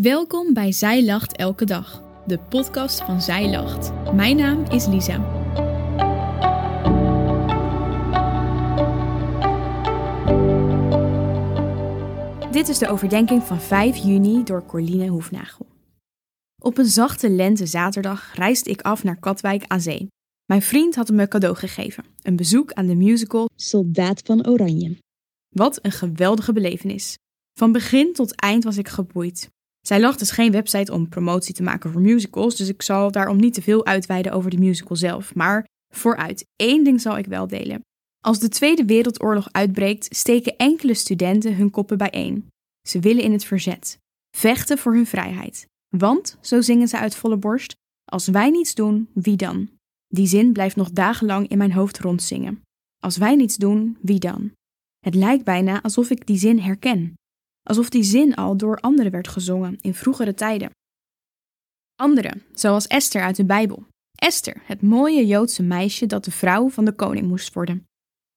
Welkom bij Zij Lacht Elke Dag, de podcast van Zij Lacht. Mijn naam is Lisa. Dit is de overdenking van 5 juni door Corline Hoefnagel. Op een zachte lente zaterdag reisde ik af naar Katwijk aan zee. Mijn vriend had me cadeau gegeven: een bezoek aan de musical Soldaat van Oranje. Wat een geweldige belevenis. Van begin tot eind was ik geboeid. Zij lacht dus geen website om promotie te maken voor musicals, dus ik zal daarom niet te veel uitweiden over de musical zelf. Maar vooruit, één ding zal ik wel delen. Als de Tweede Wereldoorlog uitbreekt, steken enkele studenten hun koppen bijeen. Ze willen in het verzet, vechten voor hun vrijheid. Want, zo zingen ze uit volle borst, als wij niets doen, wie dan? Die zin blijft nog dagenlang in mijn hoofd rondzingen. Als wij niets doen, wie dan? Het lijkt bijna alsof ik die zin herken alsof die zin al door anderen werd gezongen in vroegere tijden. Anderen, zoals Esther uit de Bijbel. Esther, het mooie Joodse meisje dat de vrouw van de koning moest worden.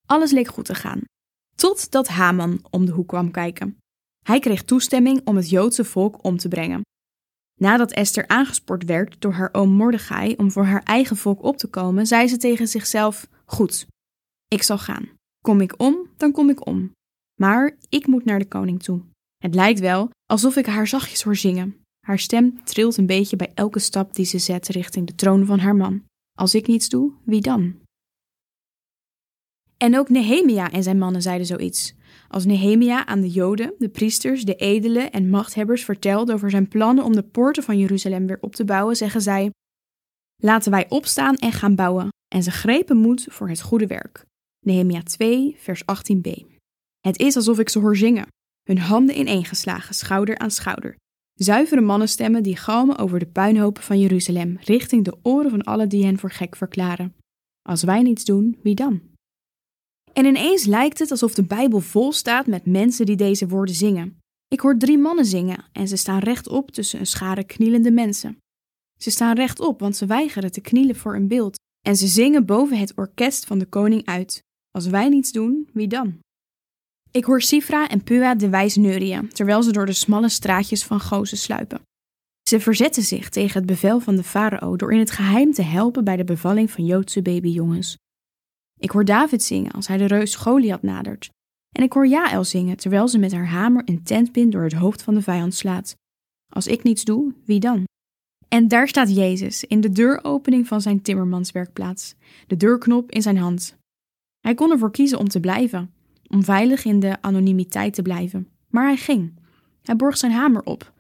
Alles leek goed te gaan, totdat Haman om de hoek kwam kijken. Hij kreeg toestemming om het Joodse volk om te brengen. Nadat Esther aangespoord werd door haar oom Mordechai om voor haar eigen volk op te komen, zei ze tegen zichzelf: Goed, ik zal gaan. Kom ik om, dan kom ik om. Maar ik moet naar de koning toe. Het lijkt wel alsof ik haar zachtjes hoor zingen. Haar stem trilt een beetje bij elke stap die ze zet richting de troon van haar man. Als ik niets doe, wie dan? En ook Nehemia en zijn mannen zeiden zoiets. Als Nehemia aan de Joden, de priesters, de edelen en machthebbers vertelde over zijn plannen om de poorten van Jeruzalem weer op te bouwen, zeggen zij: Laten wij opstaan en gaan bouwen. En ze grepen moed voor het goede werk. Nehemia 2, vers 18b. Het is alsof ik ze hoor zingen hun handen ineengeslagen, schouder aan schouder. Zuivere mannenstemmen die galmen over de puinhopen van Jeruzalem, richting de oren van alle die hen voor gek verklaren. Als wij niets doen, wie dan? En ineens lijkt het alsof de Bijbel vol staat met mensen die deze woorden zingen. Ik hoor drie mannen zingen en ze staan rechtop tussen een schare knielende mensen. Ze staan rechtop, want ze weigeren te knielen voor een beeld. En ze zingen boven het orkest van de koning uit. Als wij niets doen, wie dan? Ik hoor Sifra en Pua de wijs neurien, terwijl ze door de smalle straatjes van Gozen sluipen. Ze verzetten zich tegen het bevel van de farao door in het geheim te helpen bij de bevalling van Joodse babyjongens. Ik hoor David zingen als hij de reus Goliath nadert. En ik hoor Jaël zingen terwijl ze met haar hamer een tentpin door het hoofd van de vijand slaat. Als ik niets doe, wie dan? En daar staat Jezus in de deuropening van zijn timmermanswerkplaats, de deurknop in zijn hand. Hij kon ervoor kiezen om te blijven, om veilig in de anonimiteit te blijven. Maar hij ging. Hij borg zijn hamer op.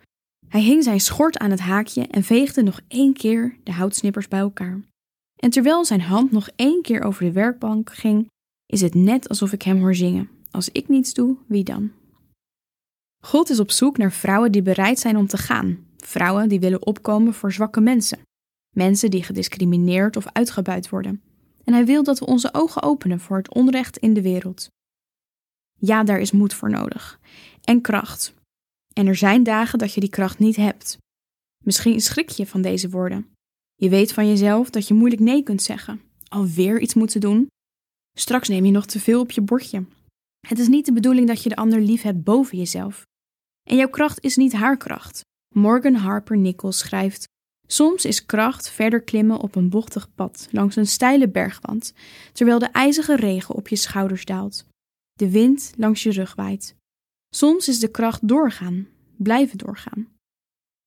Hij hing zijn schort aan het haakje en veegde nog één keer de houtsnippers bij elkaar. En terwijl zijn hand nog één keer over de werkbank ging, is het net alsof ik hem hoor zingen. Als ik niets doe, wie dan? God is op zoek naar vrouwen die bereid zijn om te gaan. Vrouwen die willen opkomen voor zwakke mensen. Mensen die gediscrimineerd of uitgebuit worden. En hij wil dat we onze ogen openen voor het onrecht in de wereld. Ja, daar is moed voor nodig. En kracht. En er zijn dagen dat je die kracht niet hebt. Misschien schrik je van deze woorden. Je weet van jezelf dat je moeilijk nee kunt zeggen. Alweer iets moeten doen. Straks neem je nog te veel op je bordje. Het is niet de bedoeling dat je de ander lief hebt boven jezelf. En jouw kracht is niet haar kracht. Morgan Harper Nichols schrijft: Soms is kracht verder klimmen op een bochtig pad langs een steile bergwand, terwijl de ijzige regen op je schouders daalt de wind langs je rug waait. Soms is de kracht doorgaan, blijven doorgaan.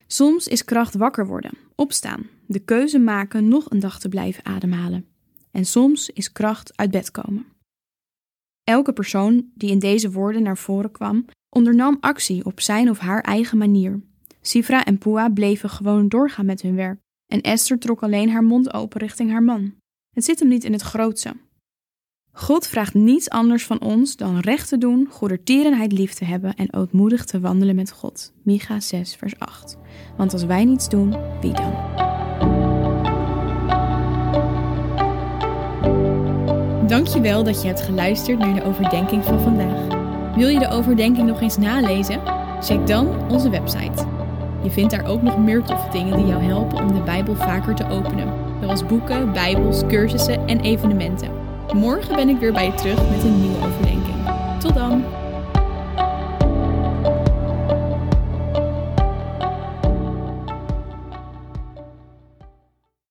Soms is kracht wakker worden, opstaan, de keuze maken nog een dag te blijven ademhalen. En soms is kracht uit bed komen. Elke persoon die in deze woorden naar voren kwam, ondernam actie op zijn of haar eigen manier. Sifra en Pua bleven gewoon doorgaan met hun werk en Esther trok alleen haar mond open richting haar man. Het zit hem niet in het grootste, God vraagt niets anders van ons dan recht te doen, goedertierenheid lief te hebben en ootmoedig te wandelen met God. Micha 6, vers 8. Want als wij niets doen, wie dan? Dankjewel dat je hebt geluisterd naar de overdenking van vandaag. Wil je de overdenking nog eens nalezen? Check dan onze website. Je vindt daar ook nog meer toffe dingen die jou helpen om de Bijbel vaker te openen, zoals boeken, Bijbels, cursussen en evenementen. Morgen ben ik weer bij je terug met een nieuwe dan!